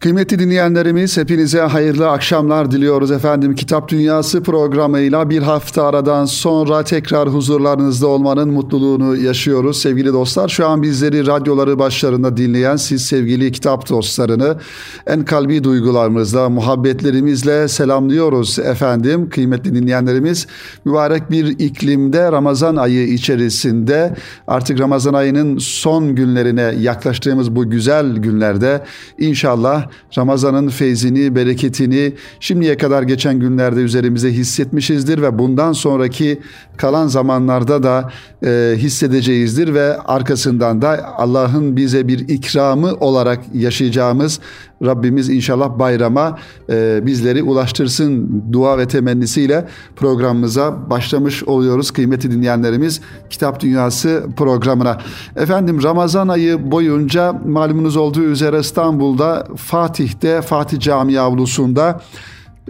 Kıymetli dinleyenlerimiz hepinize hayırlı akşamlar diliyoruz efendim. Kitap Dünyası programıyla bir hafta aradan sonra tekrar huzurlarınızda olmanın mutluluğunu yaşıyoruz sevgili dostlar. Şu an bizleri radyoları başlarında dinleyen siz sevgili kitap dostlarını en kalbi duygularımızla, muhabbetlerimizle selamlıyoruz efendim. Kıymetli dinleyenlerimiz mübarek bir iklimde Ramazan ayı içerisinde artık Ramazan ayının son günlerine yaklaştığımız bu güzel günlerde inşallah Ramazan'ın feyzini, bereketini şimdiye kadar geçen günlerde üzerimize hissetmişizdir ve bundan sonraki kalan zamanlarda da e, hissedeceğizdir ve arkasından da Allah'ın bize bir ikramı olarak yaşayacağımız Rabbimiz inşallah bayrama e, bizleri ulaştırsın dua ve temennisiyle programımıza başlamış oluyoruz kıymetli dinleyenlerimiz Kitap Dünyası programına. Efendim Ramazan ayı boyunca malumunuz olduğu üzere İstanbul'da Fatih'te Fatih Camii avlusunda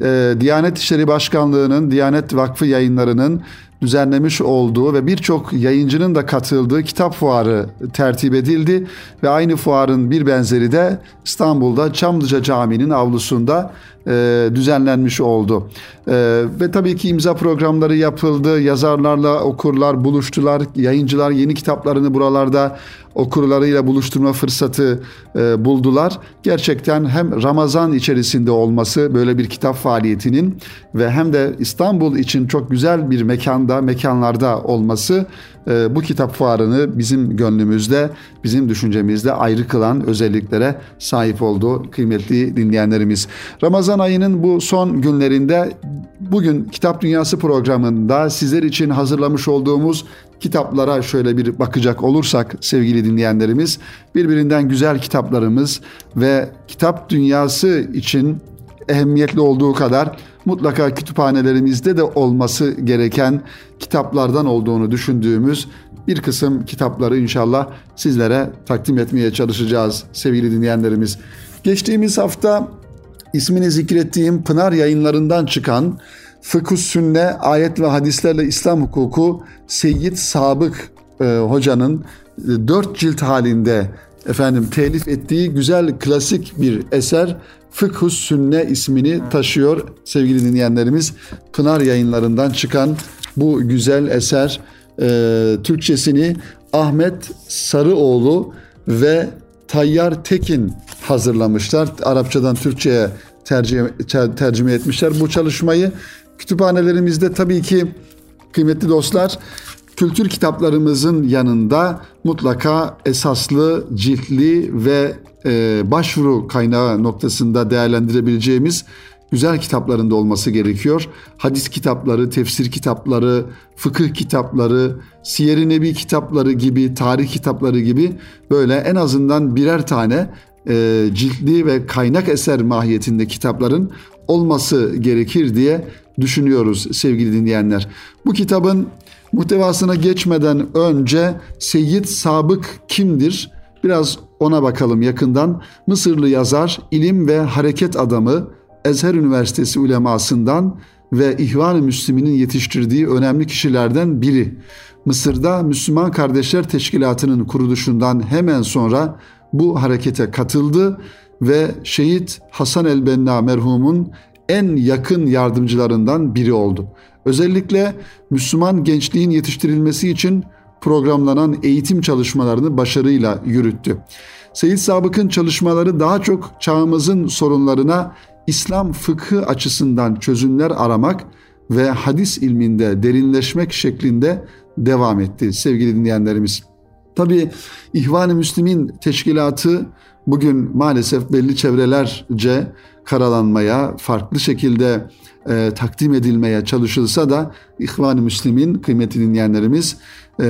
e, Diyanet İşleri Başkanlığı'nın Diyanet Vakfı yayınlarının düzenlemiş olduğu ve birçok yayıncının da katıldığı kitap fuarı tertip edildi ve aynı fuarın bir benzeri de İstanbul'da Çamlıca Camii'nin avlusunda e, düzenlenmiş oldu. E, ve tabii ki imza programları yapıldı. Yazarlarla okurlar buluştular. Yayıncılar yeni kitaplarını buralarda okurlarıyla buluşturma fırsatı e, buldular. Gerçekten hem Ramazan içerisinde olması böyle bir kitap faaliyetinin ve hem de İstanbul için çok güzel bir mekanda, mekanlarda olması bu kitap fuarını bizim gönlümüzde, bizim düşüncemizde ayrı kılan özelliklere sahip oldu kıymetli dinleyenlerimiz. Ramazan ayının bu son günlerinde bugün Kitap Dünyası programında sizler için hazırlamış olduğumuz kitaplara şöyle bir bakacak olursak sevgili dinleyenlerimiz birbirinden güzel kitaplarımız ve kitap dünyası için ehemmiyetli olduğu kadar mutlaka kütüphanelerimizde de olması gereken kitaplardan olduğunu düşündüğümüz bir kısım kitapları inşallah sizlere takdim etmeye çalışacağız sevgili dinleyenlerimiz. Geçtiğimiz hafta ismini zikrettiğim Pınar yayınlarından çıkan Fıkıh Sünne Ayet ve Hadislerle İslam Hukuku Seyyid Sabık e, hocanın e, dört cilt halinde efendim telif ettiği güzel klasik bir eser Fıkhus Sünne ismini taşıyor sevgili dinleyenlerimiz. Pınar yayınlarından çıkan bu güzel eser e, Türkçesini Ahmet Sarıoğlu ve Tayyar Tekin hazırlamışlar. Arapçadan Türkçe'ye tercüme, tercüme etmişler bu çalışmayı. Kütüphanelerimizde tabii ki kıymetli dostlar kültür kitaplarımızın yanında mutlaka esaslı, ciltli ve e, başvuru kaynağı noktasında değerlendirebileceğimiz güzel kitaplarında olması gerekiyor. Hadis kitapları, tefsir kitapları, fıkıh kitapları, siyer-i nebi kitapları gibi, tarih kitapları gibi böyle en azından birer tane e, ciltli ve kaynak eser mahiyetinde kitapların olması gerekir diye düşünüyoruz sevgili dinleyenler. Bu kitabın muhtevasına geçmeden önce Seyyid Sabık kimdir? Biraz ona bakalım yakından. Mısırlı yazar, ilim ve hareket adamı, Ezher Üniversitesi ulemasından ve İhvan-ı Müslümin'in yetiştirdiği önemli kişilerden biri. Mısır'da Müslüman Kardeşler Teşkilatı'nın kuruluşundan hemen sonra bu harekete katıldı ve şehit Hasan el-Benna merhumun en yakın yardımcılarından biri oldu. Özellikle Müslüman gençliğin yetiştirilmesi için programlanan eğitim çalışmalarını başarıyla yürüttü. Seyit Sabık'ın çalışmaları daha çok çağımızın sorunlarına İslam fıkhı açısından çözümler aramak ve hadis ilminde derinleşmek şeklinde devam etti sevgili dinleyenlerimiz. Tabi İhvan-ı Müslim'in teşkilatı bugün maalesef belli çevrelerce karalanmaya, farklı şekilde e, takdim edilmeye çalışılsa da İhvan-ı Müslim'in kıymetli dinleyenlerimiz e,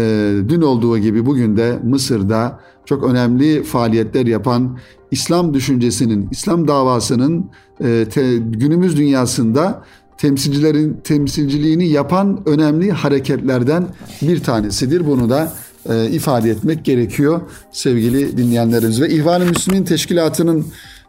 dün olduğu gibi bugün de Mısır'da çok önemli faaliyetler yapan İslam düşüncesinin, İslam davasının e, te, günümüz dünyasında temsilcilerin temsilciliğini yapan önemli hareketlerden bir tanesidir. Bunu da e, ifade etmek gerekiyor sevgili dinleyenlerimiz. Ve İhvan-ı Müslümin Teşkilatı'nın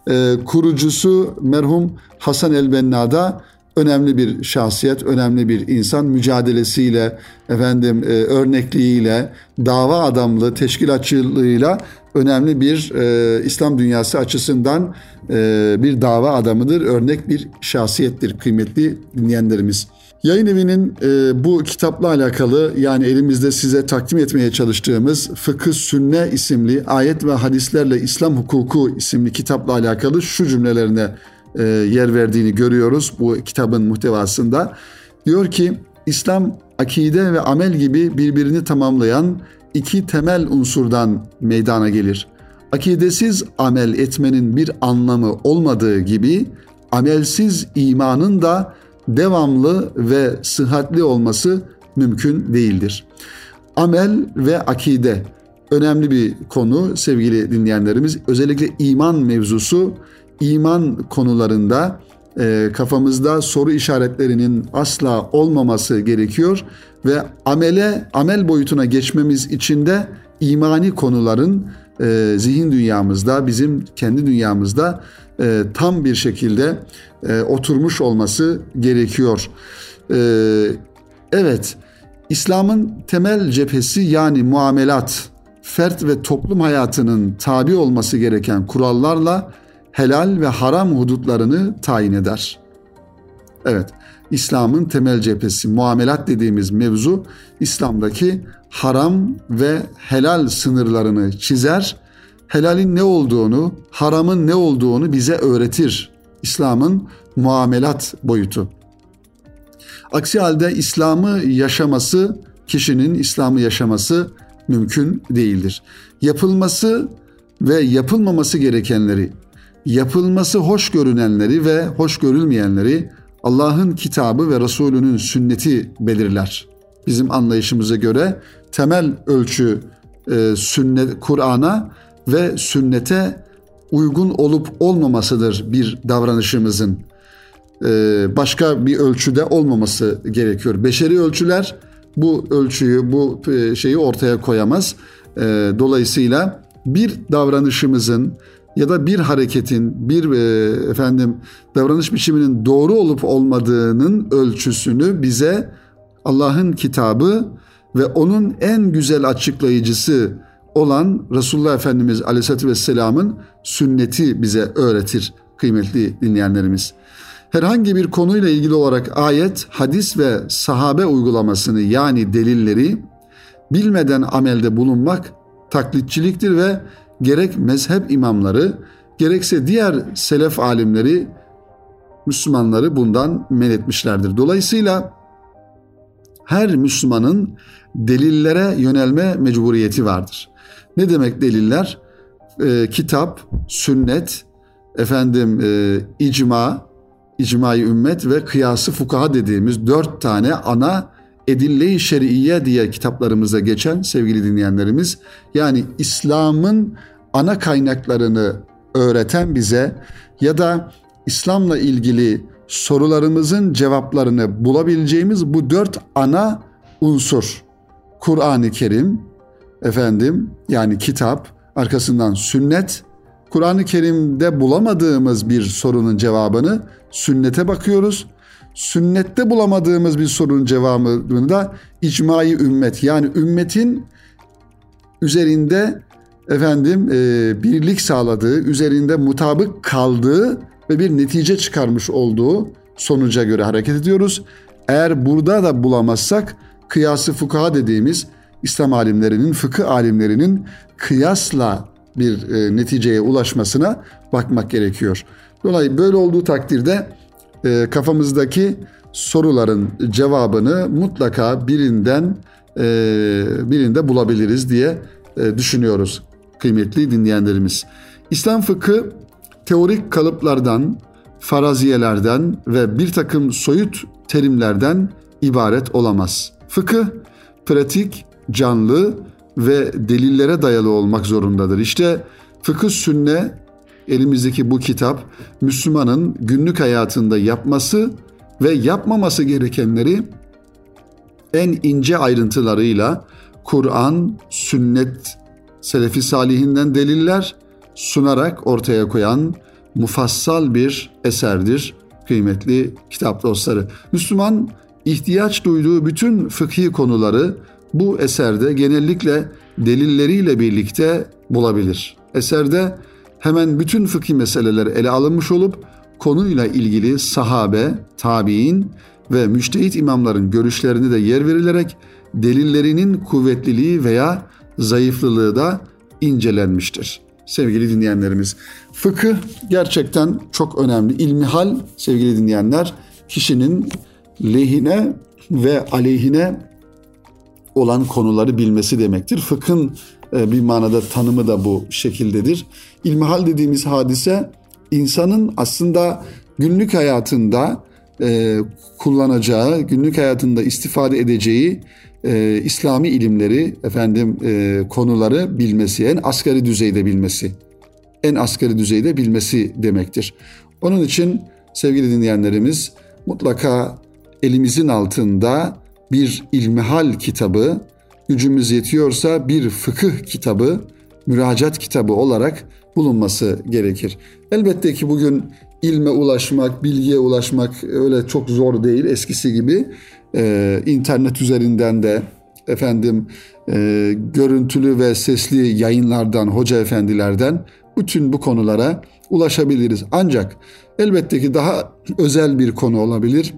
e, kurucusu merhum Hasan el-Benna'da önemli bir şahsiyet, önemli bir insan mücadelesiyle, efendim e, örnekliğiyle, dava adamlığı, teşkilatçılığıyla önemli bir e, İslam dünyası açısından e, bir dava adamıdır, örnek bir şahsiyettir kıymetli dinleyenlerimiz. Yayın evinin e, bu kitapla alakalı yani elimizde size takdim etmeye çalıştığımız Fıkıh Sünne isimli ayet ve hadislerle İslam hukuku isimli kitapla alakalı şu cümlelerine e, yer verdiğini görüyoruz bu kitabın muhtevasında. Diyor ki İslam akide ve amel gibi birbirini tamamlayan iki temel unsurdan meydana gelir. Akidesiz amel etmenin bir anlamı olmadığı gibi amelsiz imanın da devamlı ve sıhhatli olması mümkün değildir. Amel ve akide önemli bir konu sevgili dinleyenlerimiz. Özellikle iman mevzusu, iman konularında e, kafamızda soru işaretlerinin asla olmaması gerekiyor ve amele amel boyutuna geçmemiz için de imani konuların e, zihin dünyamızda, bizim kendi dünyamızda e, tam bir şekilde e, oturmuş olması gerekiyor. E, evet, İslam'ın temel cephesi yani muamelat, fert ve toplum hayatının tabi olması gereken kurallarla helal ve haram hudutlarını tayin eder. Evet, İslam'ın temel cephesi muamelat dediğimiz mevzu İslam'daki haram ve helal sınırlarını çizer. Helalin ne olduğunu, haramın ne olduğunu bize öğretir. İslam'ın muamelat boyutu. Aksi halde İslam'ı yaşaması, kişinin İslam'ı yaşaması mümkün değildir. Yapılması ve yapılmaması gerekenleri, yapılması hoş görünenleri ve hoş görülmeyenleri Allah'ın kitabı ve Resulünün sünneti belirler. Bizim anlayışımıza göre temel ölçü e, sünnet Kur'an'a ve sünnete uygun olup olmamasıdır bir davranışımızın. E, başka bir ölçüde olmaması gerekiyor. Beşeri ölçüler bu ölçüyü, bu e, şeyi ortaya koyamaz. E, dolayısıyla bir davranışımızın ya da bir hareketin, bir e, efendim davranış biçiminin doğru olup olmadığının ölçüsünü bize Allah'ın kitabı ve onun en güzel açıklayıcısı olan Resulullah Efendimiz Aleyhisselatü Vesselam'ın sünneti bize öğretir kıymetli dinleyenlerimiz. Herhangi bir konuyla ilgili olarak ayet, hadis ve sahabe uygulamasını yani delilleri bilmeden amelde bulunmak taklitçiliktir ve gerek mezhep imamları gerekse diğer selef alimleri Müslümanları bundan men etmişlerdir. Dolayısıyla her Müslümanın delillere yönelme mecburiyeti vardır. Ne demek deliller? Ee, kitap, sünnet, efendim e, icma, icmayı ümmet ve kıyası fukaha dediğimiz dört tane ana edille-i şer'iye diye kitaplarımızda geçen sevgili dinleyenlerimiz yani İslam'ın ana kaynaklarını öğreten bize ya da İslam'la ilgili sorularımızın cevaplarını bulabileceğimiz bu dört ana unsur. Kur'an-ı Kerim, efendim yani kitap, arkasından sünnet, Kur'an-ı Kerim'de bulamadığımız bir sorunun cevabını sünnete bakıyoruz. Sünnette bulamadığımız bir sorunun cevabını da icmayı ümmet yani ümmetin üzerinde efendim e, birlik sağladığı, üzerinde mutabık kaldığı ve bir netice çıkarmış olduğu sonuca göre hareket ediyoruz. Eğer burada da bulamazsak kıyası fukaha dediğimiz İslam alimlerinin, fıkıh alimlerinin kıyasla bir e, neticeye ulaşmasına bakmak gerekiyor. Dolayısıyla böyle olduğu takdirde e, kafamızdaki soruların cevabını mutlaka birinden e, birinde bulabiliriz diye e, düşünüyoruz kıymetli dinleyenlerimiz. İslam fıkı teorik kalıplardan, faraziyelerden ve bir takım soyut terimlerden ibaret olamaz. Fıkıh pratik, canlı ve delillere dayalı olmak zorundadır. İşte fıkıh sünne elimizdeki bu kitap Müslümanın günlük hayatında yapması ve yapmaması gerekenleri en ince ayrıntılarıyla Kur'an, sünnet, selefi salihinden deliller sunarak ortaya koyan mufassal bir eserdir kıymetli kitap dostları. Müslüman ihtiyaç duyduğu bütün fıkhi konuları bu eserde genellikle delilleriyle birlikte bulabilir. Eserde hemen bütün fıkhi meseleler ele alınmış olup konuyla ilgili sahabe, tabi'in ve müştehit imamların görüşlerine de yer verilerek delillerinin kuvvetliliği veya zayıflılığı da incelenmiştir. Sevgili dinleyenlerimiz, fıkıh gerçekten çok önemli. İlmihal sevgili dinleyenler kişinin lehine ve aleyhine olan konuları bilmesi demektir. Fıkhın e, bir manada tanımı da bu şekildedir. İlmihal dediğimiz hadise insanın aslında günlük hayatında e, kullanacağı, günlük hayatında istifade edeceği e, İslami ilimleri, efendim e, konuları bilmesi, en asgari düzeyde bilmesi, en asgari düzeyde bilmesi demektir. Onun için sevgili dinleyenlerimiz mutlaka elimizin altında bir ilmihal kitabı, gücümüz yetiyorsa bir fıkıh kitabı, müracaat kitabı olarak bulunması gerekir. Elbette ki bugün ilme ulaşmak, bilgiye ulaşmak öyle çok zor değil eskisi gibi. Ee, internet üzerinden de efendim e, görüntülü ve sesli yayınlardan, hoca efendilerden bütün bu konulara ulaşabiliriz. Ancak elbette ki daha özel bir konu olabilir.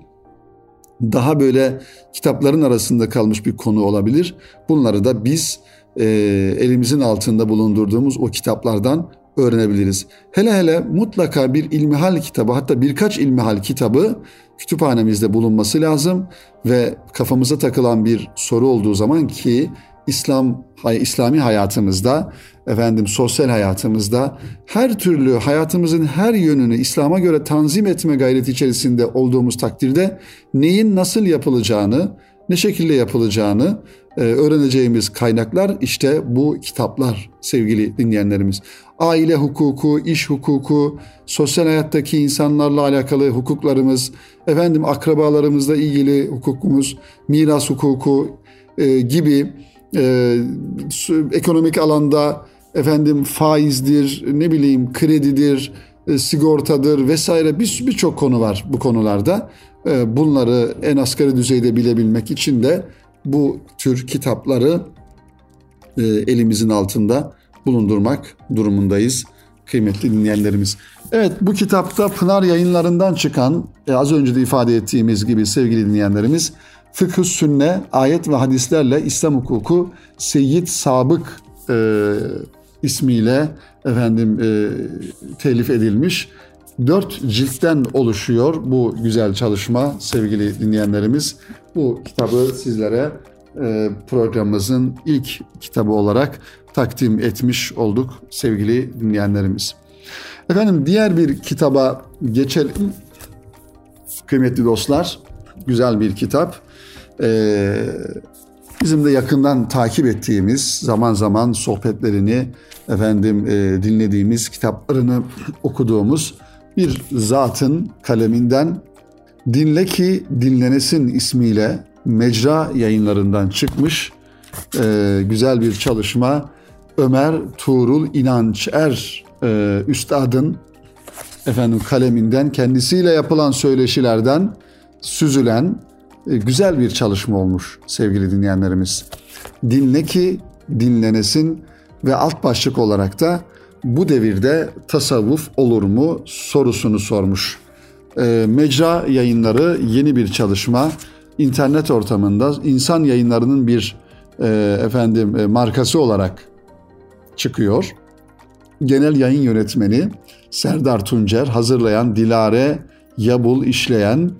Daha böyle kitapların arasında kalmış bir konu olabilir. Bunları da biz e, elimizin altında bulundurduğumuz o kitaplardan öğrenebiliriz. Hele hele mutlaka bir ilmihal kitabı hatta birkaç ilmihal kitabı kütüphanemizde bulunması lazım ve kafamıza takılan bir soru olduğu zaman ki İslam İslami hayatımızda efendim sosyal hayatımızda her türlü hayatımızın her yönünü İslam'a göre tanzim etme gayreti içerisinde olduğumuz takdirde neyin nasıl yapılacağını, ne şekilde yapılacağını e, öğreneceğimiz kaynaklar işte bu kitaplar sevgili dinleyenlerimiz. Aile hukuku, iş hukuku, sosyal hayattaki insanlarla alakalı hukuklarımız, efendim akrabalarımızla ilgili hukukumuz, miras hukuku e, gibi e, ekonomik alanda efendim faizdir, ne bileyim kredidir, e, sigortadır vesaire bir birçok konu var bu konularda. E, bunları en asgari düzeyde bilebilmek için de bu tür kitapları e, elimizin altında bulundurmak durumundayız kıymetli dinleyenlerimiz. Evet bu kitapta Pınar yayınlarından çıkan e, az önce de ifade ettiğimiz gibi sevgili dinleyenlerimiz Fıkıh Sünne, ayet ve hadislerle İslam hukuku Seyyid Sabık e, ismiyle efendim e, telif edilmiş. Dört ciltten oluşuyor bu güzel çalışma sevgili dinleyenlerimiz. Bu kitabı sizlere e, programımızın ilk kitabı olarak takdim etmiş olduk sevgili dinleyenlerimiz. Efendim diğer bir kitaba geçelim. Kıymetli dostlar, güzel bir kitap. Ee, bizim de yakından takip ettiğimiz, zaman zaman sohbetlerini efendim e, dinlediğimiz, kitaplarını okuduğumuz bir zatın kaleminden Dinle ki Dinlenesin ismiyle mecra yayınlarından çıkmış e, güzel bir çalışma. Ömer Tuğrul İnançer e, üstadın efendim kaleminden kendisiyle yapılan söyleşilerden süzülen güzel bir çalışma olmuş sevgili dinleyenlerimiz. Dinle ki dinlenesin ve alt başlık olarak da bu devirde tasavvuf olur mu sorusunu sormuş. E, mecra yayınları yeni bir çalışma. İnternet ortamında insan yayınlarının bir e, efendim e, markası olarak çıkıyor. Genel yayın yönetmeni Serdar Tuncer, hazırlayan Dilare Yabul işleyen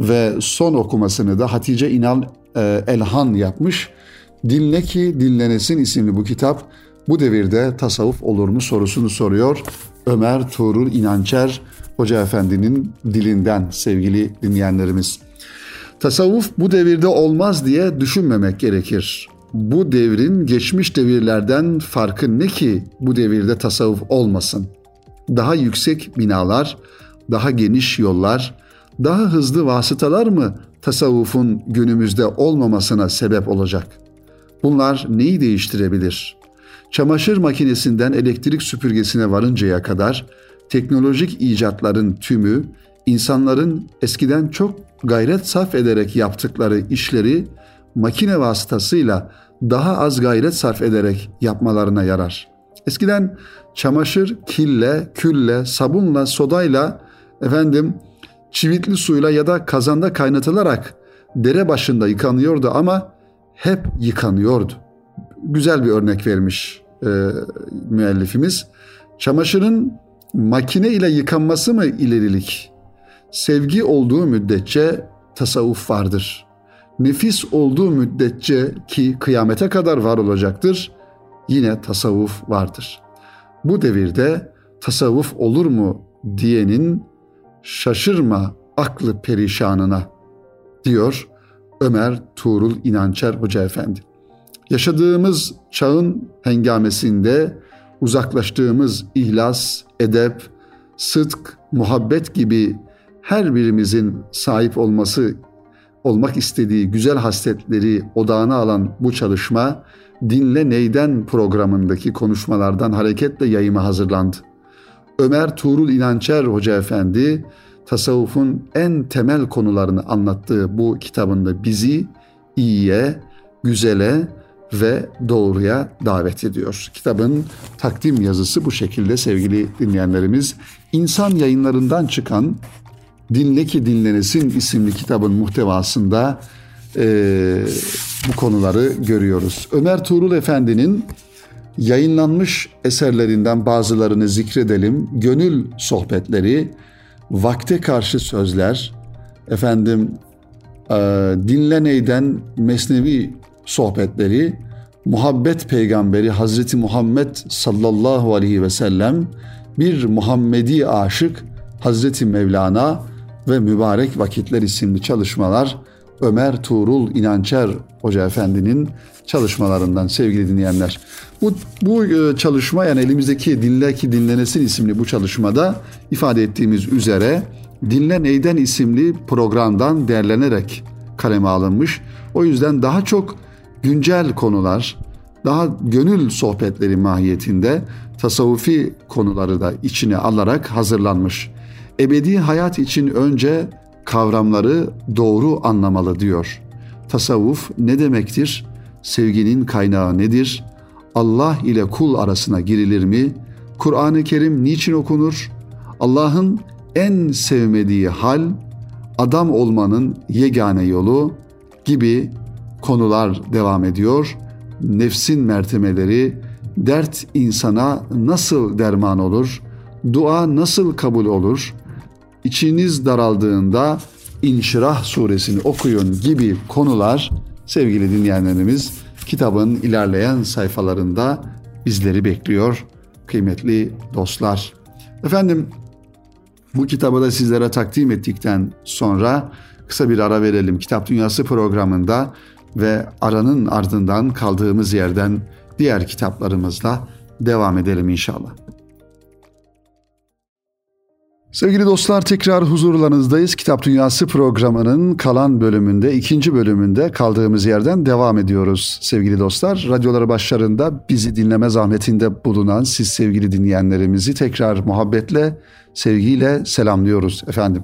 ve son okumasını da Hatice İnal e, Elhan yapmış. Dinle ki dinlenesin isimli bu kitap bu devirde tasavvuf olur mu sorusunu soruyor. Ömer Tuğrul İnançer Hoca Efendi'nin dilinden sevgili dinleyenlerimiz. Tasavvuf bu devirde olmaz diye düşünmemek gerekir. Bu devrin geçmiş devirlerden farkı ne ki bu devirde tasavvuf olmasın? Daha yüksek binalar, daha geniş yollar, daha hızlı vasıtalar mı tasavvufun günümüzde olmamasına sebep olacak? Bunlar neyi değiştirebilir? Çamaşır makinesinden elektrik süpürgesine varıncaya kadar teknolojik icatların tümü insanların eskiden çok gayret sarf ederek yaptıkları işleri makine vasıtasıyla daha az gayret sarf ederek yapmalarına yarar. Eskiden çamaşır kille, külle, sabunla, sodayla, efendim çivitli suyla ya da kazanda kaynatılarak dere başında yıkanıyordu ama hep yıkanıyordu. Güzel bir örnek vermiş e, müellifimiz. Çamaşırın makine ile yıkanması mı ilerilik? Sevgi olduğu müddetçe tasavvuf vardır. Nefis olduğu müddetçe ki kıyamete kadar var olacaktır, yine tasavvuf vardır. Bu devirde tasavvuf olur mu diyenin şaşırma aklı perişanına diyor Ömer Tuğrul İnançer Hoca Efendi. Yaşadığımız çağın hengamesinde uzaklaştığımız ihlas, edep, sıdk, muhabbet gibi her birimizin sahip olması olmak istediği güzel hasletleri odağına alan bu çalışma Dinle Neyden programındaki konuşmalardan hareketle yayıma hazırlandı. Ömer Tuğrul İnançer Hoca Efendi tasavvufun en temel konularını anlattığı bu kitabında bizi iyiye, güzele ve doğruya davet ediyor. Kitabın takdim yazısı bu şekilde sevgili dinleyenlerimiz. İnsan yayınlarından çıkan Dinle ki Dinlenesin isimli kitabın muhtevasında e, bu konuları görüyoruz. Ömer Tuğrul Efendi'nin yayınlanmış eserlerinden bazılarını zikredelim. Gönül sohbetleri, vakte karşı sözler, efendim e, dinleneyden mesnevi sohbetleri, muhabbet peygamberi Hazreti Muhammed sallallahu aleyhi ve sellem, bir Muhammedi aşık Hazreti Mevlana ve Mübarek Vakitler isimli çalışmalar Ömer Tuğrul İnançer Hoca Efendi'nin çalışmalarından sevgili dinleyenler. Bu, bu e, çalışma yani elimizdeki Dinle ki Dinlenesin isimli bu çalışmada ifade ettiğimiz üzere Dinle Neyden isimli programdan derlenerek kaleme alınmış. O yüzden daha çok güncel konular, daha gönül sohbetleri mahiyetinde tasavvufi konuları da içine alarak hazırlanmış. Ebedi hayat için önce kavramları doğru anlamalı diyor. Tasavvuf ne demektir? Sevginin kaynağı nedir? Allah ile kul arasına girilir mi? Kur'an-ı Kerim niçin okunur? Allah'ın en sevmediği hal, adam olmanın yegane yolu gibi konular devam ediyor. Nefsin mertemeleri, dert insana nasıl derman olur? Dua nasıl kabul olur? İçiniz daraldığında İnşirah suresini okuyun gibi konular sevgili dinleyenlerimiz kitabın ilerleyen sayfalarında bizleri bekliyor kıymetli dostlar. Efendim bu kitabı da sizlere takdim ettikten sonra kısa bir ara verelim. Kitap Dünyası programında ve aranın ardından kaldığımız yerden diğer kitaplarımızla devam edelim inşallah. Sevgili dostlar tekrar huzurlarınızdayız. Kitap Dünyası programının kalan bölümünde, ikinci bölümünde kaldığımız yerden devam ediyoruz sevgili dostlar. Radyoları başlarında bizi dinleme zahmetinde bulunan siz sevgili dinleyenlerimizi tekrar muhabbetle, sevgiyle selamlıyoruz efendim.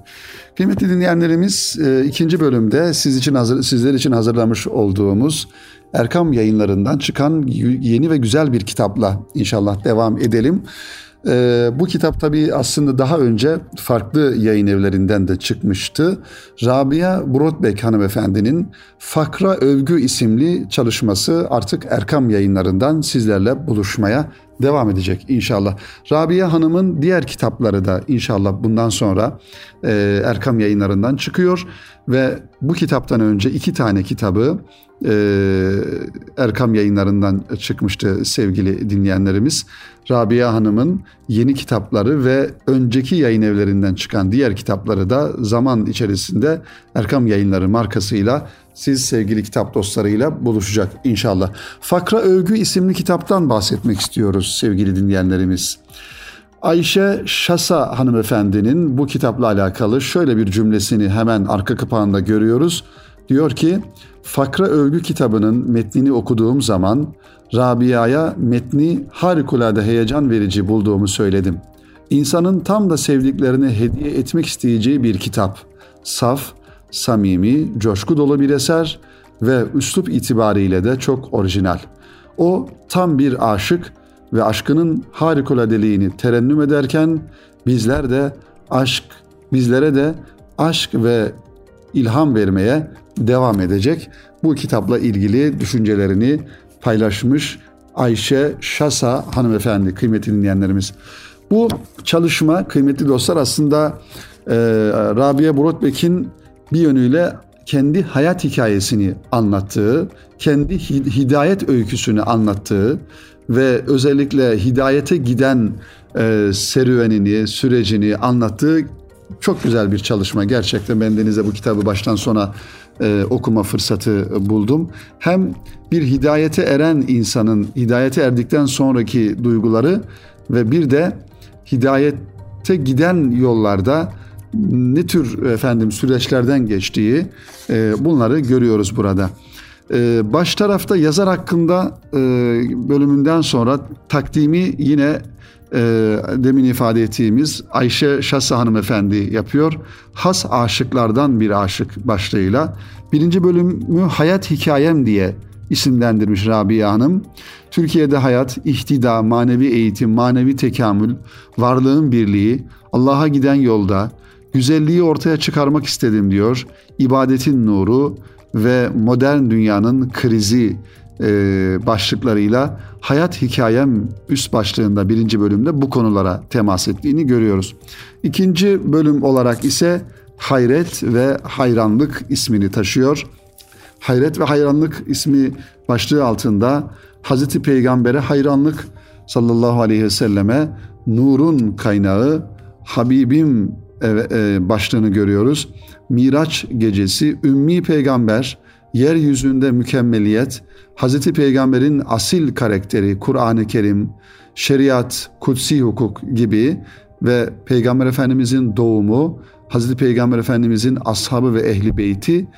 Kıymetli dinleyenlerimiz e, ikinci bölümde siz için hazır, sizler için hazırlamış olduğumuz Erkam yayınlarından çıkan yeni ve güzel bir kitapla inşallah devam edelim. Ee, bu kitap tabii aslında daha önce farklı yayın evlerinden de çıkmıştı. Rabia Brodbeck hanımefendinin Fakra Övgü isimli çalışması artık Erkam yayınlarından sizlerle buluşmaya devam edecek inşallah. Rabia Hanım'ın diğer kitapları da inşallah bundan sonra e, Erkam yayınlarından çıkıyor ve bu kitaptan önce iki tane kitabı e, Erkam yayınlarından çıkmıştı sevgili dinleyenlerimiz. Rabia Hanım'ın yeni kitapları ve önceki yayın evlerinden çıkan diğer kitapları da zaman içerisinde Erkam Yayınları markasıyla siz sevgili kitap dostlarıyla buluşacak inşallah. Fakra Övgü isimli kitaptan bahsetmek istiyoruz sevgili dinleyenlerimiz. Ayşe Şasa hanımefendinin bu kitapla alakalı şöyle bir cümlesini hemen arka kapağında görüyoruz. Diyor ki, Fakra Övgü kitabının metnini okuduğum zaman Rabia'ya metni harikulade heyecan verici bulduğumu söyledim. İnsanın tam da sevdiklerine hediye etmek isteyeceği bir kitap. Saf, samimi, coşku dolu bir eser ve üslup itibariyle de çok orijinal. O tam bir aşık ve aşkının harikuladeliğini terennüm ederken bizler de aşk, bizlere de aşk ve ilham vermeye devam edecek. Bu kitapla ilgili düşüncelerini paylaşmış Ayşe Şasa hanımefendi kıymetli dinleyenlerimiz. Bu çalışma kıymetli dostlar aslında e, Rabia Brotbek'in bir yönüyle kendi hayat hikayesini anlattığı, kendi hidayet öyküsünü anlattığı ve özellikle hidayete giden e, serüvenini, sürecini anlattığı çok güzel bir çalışma. Gerçekten ben Deniz'e bu kitabı baştan sona e, okuma fırsatı buldum. Hem bir hidayete eren insanın hidayete erdikten sonraki duyguları ve bir de hidayete giden yollarda ne tür efendim süreçlerden geçtiği e, bunları görüyoruz burada. E, baş tarafta yazar hakkında e, bölümünden sonra takdimi yine e, demin ifade ettiğimiz Ayşe Şasa hanımefendi yapıyor. Has aşıklardan bir aşık başlığıyla. Birinci bölümü Hayat Hikayem diye isimlendirmiş Rabia Hanım. Türkiye'de hayat, ihtida, manevi eğitim, manevi tekamül, varlığın birliği, Allah'a giden yolda, güzelliği ortaya çıkarmak istedim diyor. İbadetin nuru ve modern dünyanın krizi e, başlıklarıyla hayat hikayem üst başlığında birinci bölümde bu konulara temas ettiğini görüyoruz. İkinci bölüm olarak ise hayret ve hayranlık ismini taşıyor. Hayret ve hayranlık ismi başlığı altında Hazreti Peygamber'e hayranlık sallallahu aleyhi ve selleme nurun kaynağı Habibim e, başlığını görüyoruz. Miraç gecesi Ümmi Peygamber yeryüzünde mükemmeliyet, Hazreti Peygamber'in asil karakteri, Kur'an-ı Kerim, şeriat, kutsi hukuk gibi ve Peygamber Efendimizin doğumu, Hazreti Peygamber Efendimizin ashabı ve ehli beyti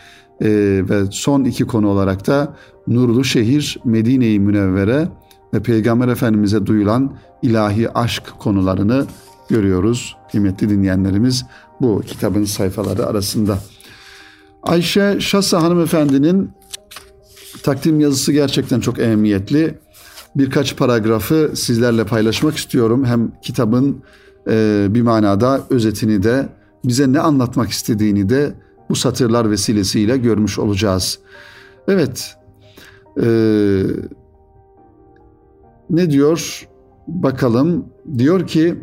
e, ve son iki konu olarak da nurlu şehir Medine-i Münevvere ve Peygamber Efendimiz'e duyulan ilahi aşk konularını görüyoruz kıymetli dinleyenlerimiz bu kitabın sayfaları arasında. Ayşe Şasa hanımefendinin takdim yazısı gerçekten çok ehemmiyetli. Birkaç paragrafı sizlerle paylaşmak istiyorum. Hem kitabın e, bir manada özetini de bize ne anlatmak istediğini de bu satırlar vesilesiyle görmüş olacağız. Evet, e, ne diyor bakalım? Diyor ki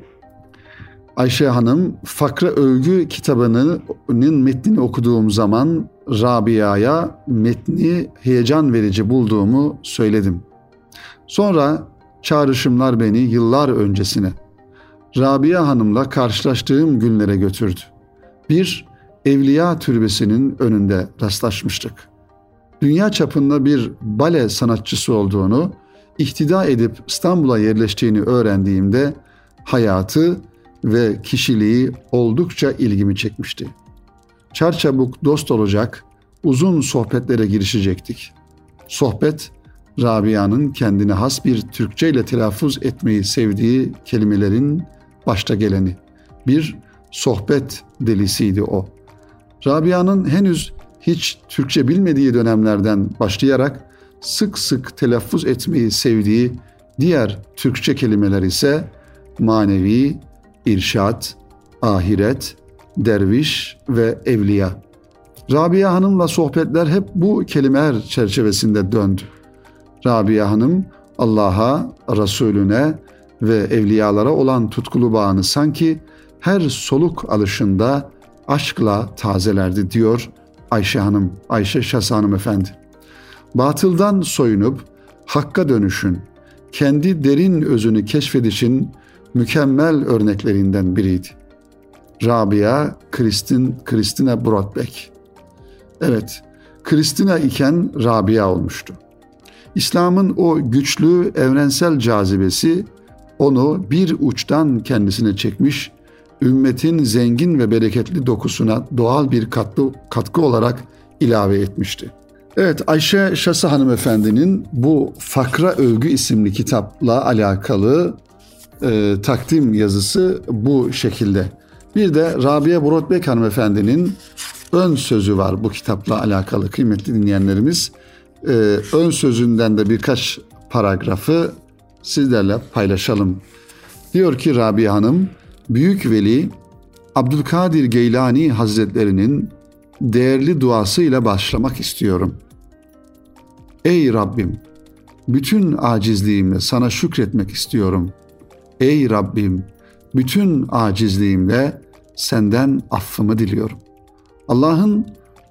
Ayşe Hanım Fakra Övgü kitabının metnini okuduğum zaman Rabia'ya metni heyecan verici bulduğumu söyledim. Sonra çağrışımlar beni yıllar öncesine Rabia Hanım'la karşılaştığım günlere götürdü. Bir evliya türbesinin önünde rastlaşmıştık. Dünya çapında bir bale sanatçısı olduğunu, ihtida edip İstanbul'a yerleştiğini öğrendiğimde hayatı ve kişiliği oldukça ilgimi çekmişti. Çarçabuk dost olacak, uzun sohbetlere girişecektik. Sohbet, Rabia'nın kendine has bir Türkçe ile telaffuz etmeyi sevdiği kelimelerin başta geleni. Bir sohbet delisiydi o. Rabia'nın henüz hiç Türkçe bilmediği dönemlerden başlayarak sık sık telaffuz etmeyi sevdiği diğer Türkçe kelimeler ise manevi, irşat, ahiret, derviş ve evliya. Rabia Hanım'la sohbetler hep bu kelimeler çerçevesinde döndü. Rabia Hanım Allah'a, Resulüne ve evliyalara olan tutkulu bağını sanki her soluk alışında aşkla tazelerdi diyor Ayşe Hanım, Ayşe Şas Hanım Efendi. Batıldan soyunup hakka dönüşün, kendi derin özünü keşfedişin mükemmel örneklerinden biriydi. Rabia Kristin, Kristina Brodbeck. Evet, Kristina iken Rabia olmuştu. İslam'ın o güçlü evrensel cazibesi onu bir uçtan kendisine çekmiş, ümmetin zengin ve bereketli dokusuna doğal bir katkı, katkı olarak ilave etmişti. Evet Ayşe Şası hanımefendinin bu Fakra Övgü isimli kitapla alakalı e, takdim yazısı bu şekilde. Bir de Rabia Brotbek hanımefendinin ön sözü var bu kitapla alakalı kıymetli dinleyenlerimiz. E, ön sözünden de birkaç paragrafı sizlerle paylaşalım. Diyor ki Rabia Hanım, Büyük Veli Abdülkadir Geylani Hazretlerinin değerli duasıyla başlamak istiyorum. Ey Rabbim, bütün acizliğimle sana şükretmek istiyorum. Ey Rabbim, bütün acizliğimle senden affımı diliyorum. Allah'ın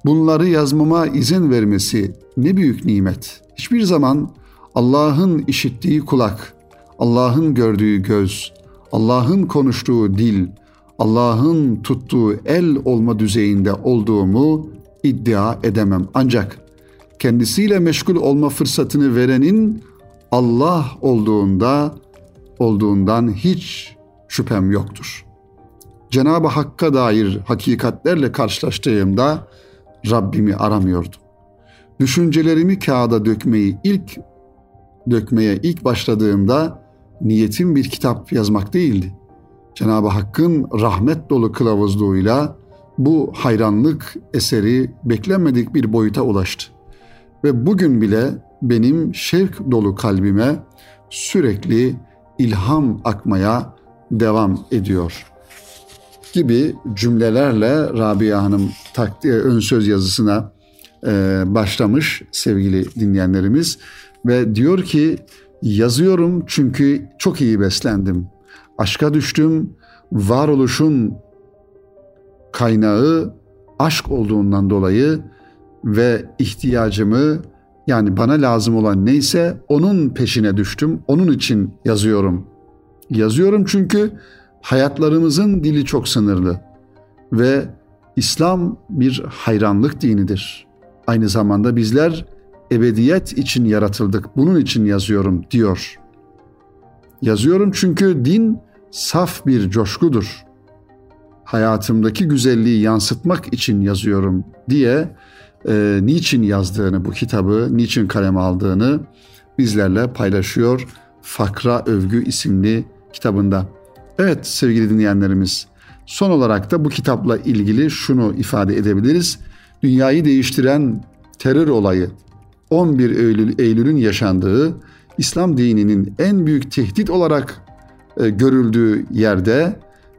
bunları yazmama izin vermesi ne büyük nimet. Hiçbir zaman Allah'ın işittiği kulak, Allah'ın gördüğü göz, Allah'ın konuştuğu dil, Allah'ın tuttuğu el olma düzeyinde olduğumu iddia edemem. Ancak kendisiyle meşgul olma fırsatını verenin Allah olduğunda olduğundan hiç şüphem yoktur. Cenab-ı Hakk'a dair hakikatlerle karşılaştığımda Rabbimi aramıyordum. Düşüncelerimi kağıda dökmeyi ilk dökmeye ilk başladığımda niyetim bir kitap yazmak değildi. Cenab-ı Hakk'ın rahmet dolu kılavuzluğuyla bu hayranlık eseri beklenmedik bir boyuta ulaştı. Ve bugün bile benim şevk dolu kalbime sürekli ilham akmaya devam ediyor gibi cümlelerle Rabia Hanım takdir, ön söz yazısına e, başlamış sevgili dinleyenlerimiz ve diyor ki yazıyorum çünkü çok iyi beslendim. Aşka düştüm. Varoluşun kaynağı aşk olduğundan dolayı ve ihtiyacımı yani bana lazım olan neyse onun peşine düştüm. Onun için yazıyorum. Yazıyorum çünkü hayatlarımızın dili çok sınırlı ve İslam bir hayranlık dinidir. Aynı zamanda bizler ebediyet için yaratıldık. Bunun için yazıyorum diyor. Yazıyorum çünkü din saf bir coşkudur. Hayatımdaki güzelliği yansıtmak için yazıyorum diye e, niçin yazdığını bu kitabı, niçin kaleme aldığını bizlerle paylaşıyor Fakra Övgü isimli kitabında. Evet sevgili dinleyenlerimiz, son olarak da bu kitapla ilgili şunu ifade edebiliriz. Dünyayı değiştiren terör olayı 11 Eylül Eylül'ün yaşandığı İslam dininin en büyük tehdit olarak e, görüldüğü yerde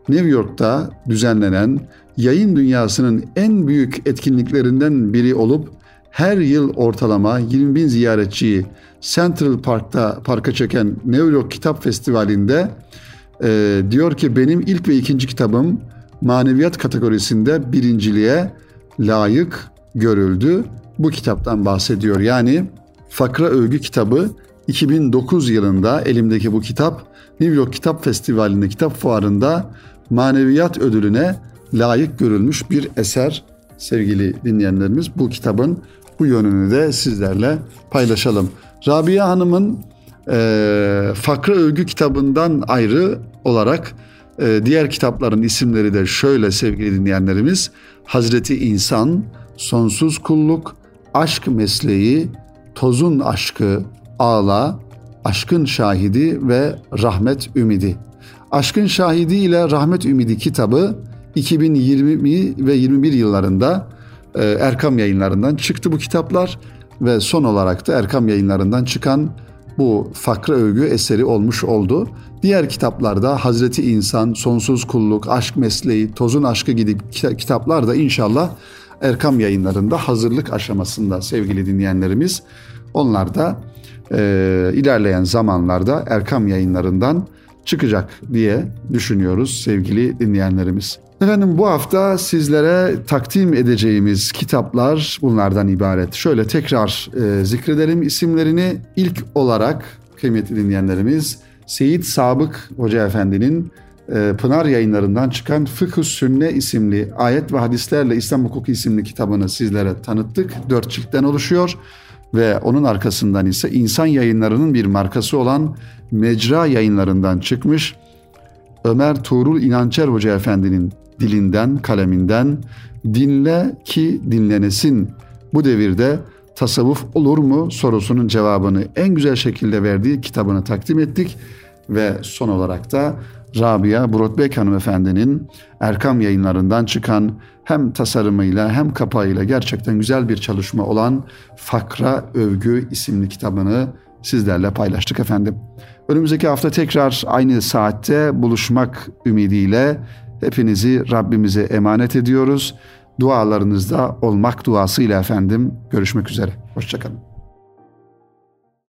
New York'ta düzenlenen yayın dünyasının en büyük etkinliklerinden biri olup her yıl ortalama 20 bin ziyaretçiyi Central Park'ta parka çeken New York Kitap Festivali'nde e, diyor ki benim ilk ve ikinci kitabım maneviyat kategorisinde birinciliğe layık görüldü. Bu kitaptan bahsediyor. Yani Fakra Övgü kitabı 2009 yılında elimdeki bu kitap New York Kitap Festivali'nde kitap fuarında maneviyat ödülüne layık görülmüş bir eser sevgili dinleyenlerimiz. Bu kitabın bu yönünü de sizlerle paylaşalım. Rabia Hanım'ın e, Fakra Övgü kitabından ayrı olarak e, diğer kitapların isimleri de şöyle sevgili dinleyenlerimiz. Hazreti İnsan, Sonsuz Kulluk, Aşk Mesleği, Tozun Aşkı, Ağla, Aşkın Şahidi ve Rahmet Ümidi. Aşkın Şahidi ile Rahmet Ümidi kitabı 2020 ve 21 yıllarında e, Erkam yayınlarından çıktı bu kitaplar ve son olarak da Erkam yayınlarından çıkan bu fakra övgü eseri olmuş oldu. Diğer kitaplarda Hazreti İnsan, Sonsuz Kulluk, Aşk Mesleği, Tozun Aşkı gibi kitaplar da inşallah Erkam yayınlarında hazırlık aşamasında sevgili dinleyenlerimiz. Onlar da e, ilerleyen zamanlarda Erkam yayınlarından çıkacak diye düşünüyoruz sevgili dinleyenlerimiz. Efendim bu hafta sizlere takdim edeceğimiz kitaplar bunlardan ibaret. Şöyle tekrar e, zikredelim isimlerini. İlk olarak kıymetli dinleyenlerimiz Seyit Sabık Hoca Efendi'nin e, Pınar yayınlarından çıkan Fıkıh Sünne isimli ayet ve hadislerle İslam hukuku isimli kitabını sizlere tanıttık. Dört ciltten oluşuyor ve onun arkasından ise insan yayınlarının bir markası olan Mecra yayınlarından çıkmış Ömer Tuğrul İnançer Hoca Efendi'nin dilinden, kaleminden dinle ki dinlenesin. Bu devirde tasavvuf olur mu sorusunun cevabını en güzel şekilde verdiği kitabını takdim ettik. Ve son olarak da Rabia Brotbek hanımefendinin Erkam yayınlarından çıkan hem tasarımıyla hem kapağıyla gerçekten güzel bir çalışma olan Fakra Övgü isimli kitabını sizlerle paylaştık efendim. Önümüzdeki hafta tekrar aynı saatte buluşmak ümidiyle hepinizi Rabbimize emanet ediyoruz. Dualarınızda olmak duasıyla efendim görüşmek üzere. Hoşçakalın.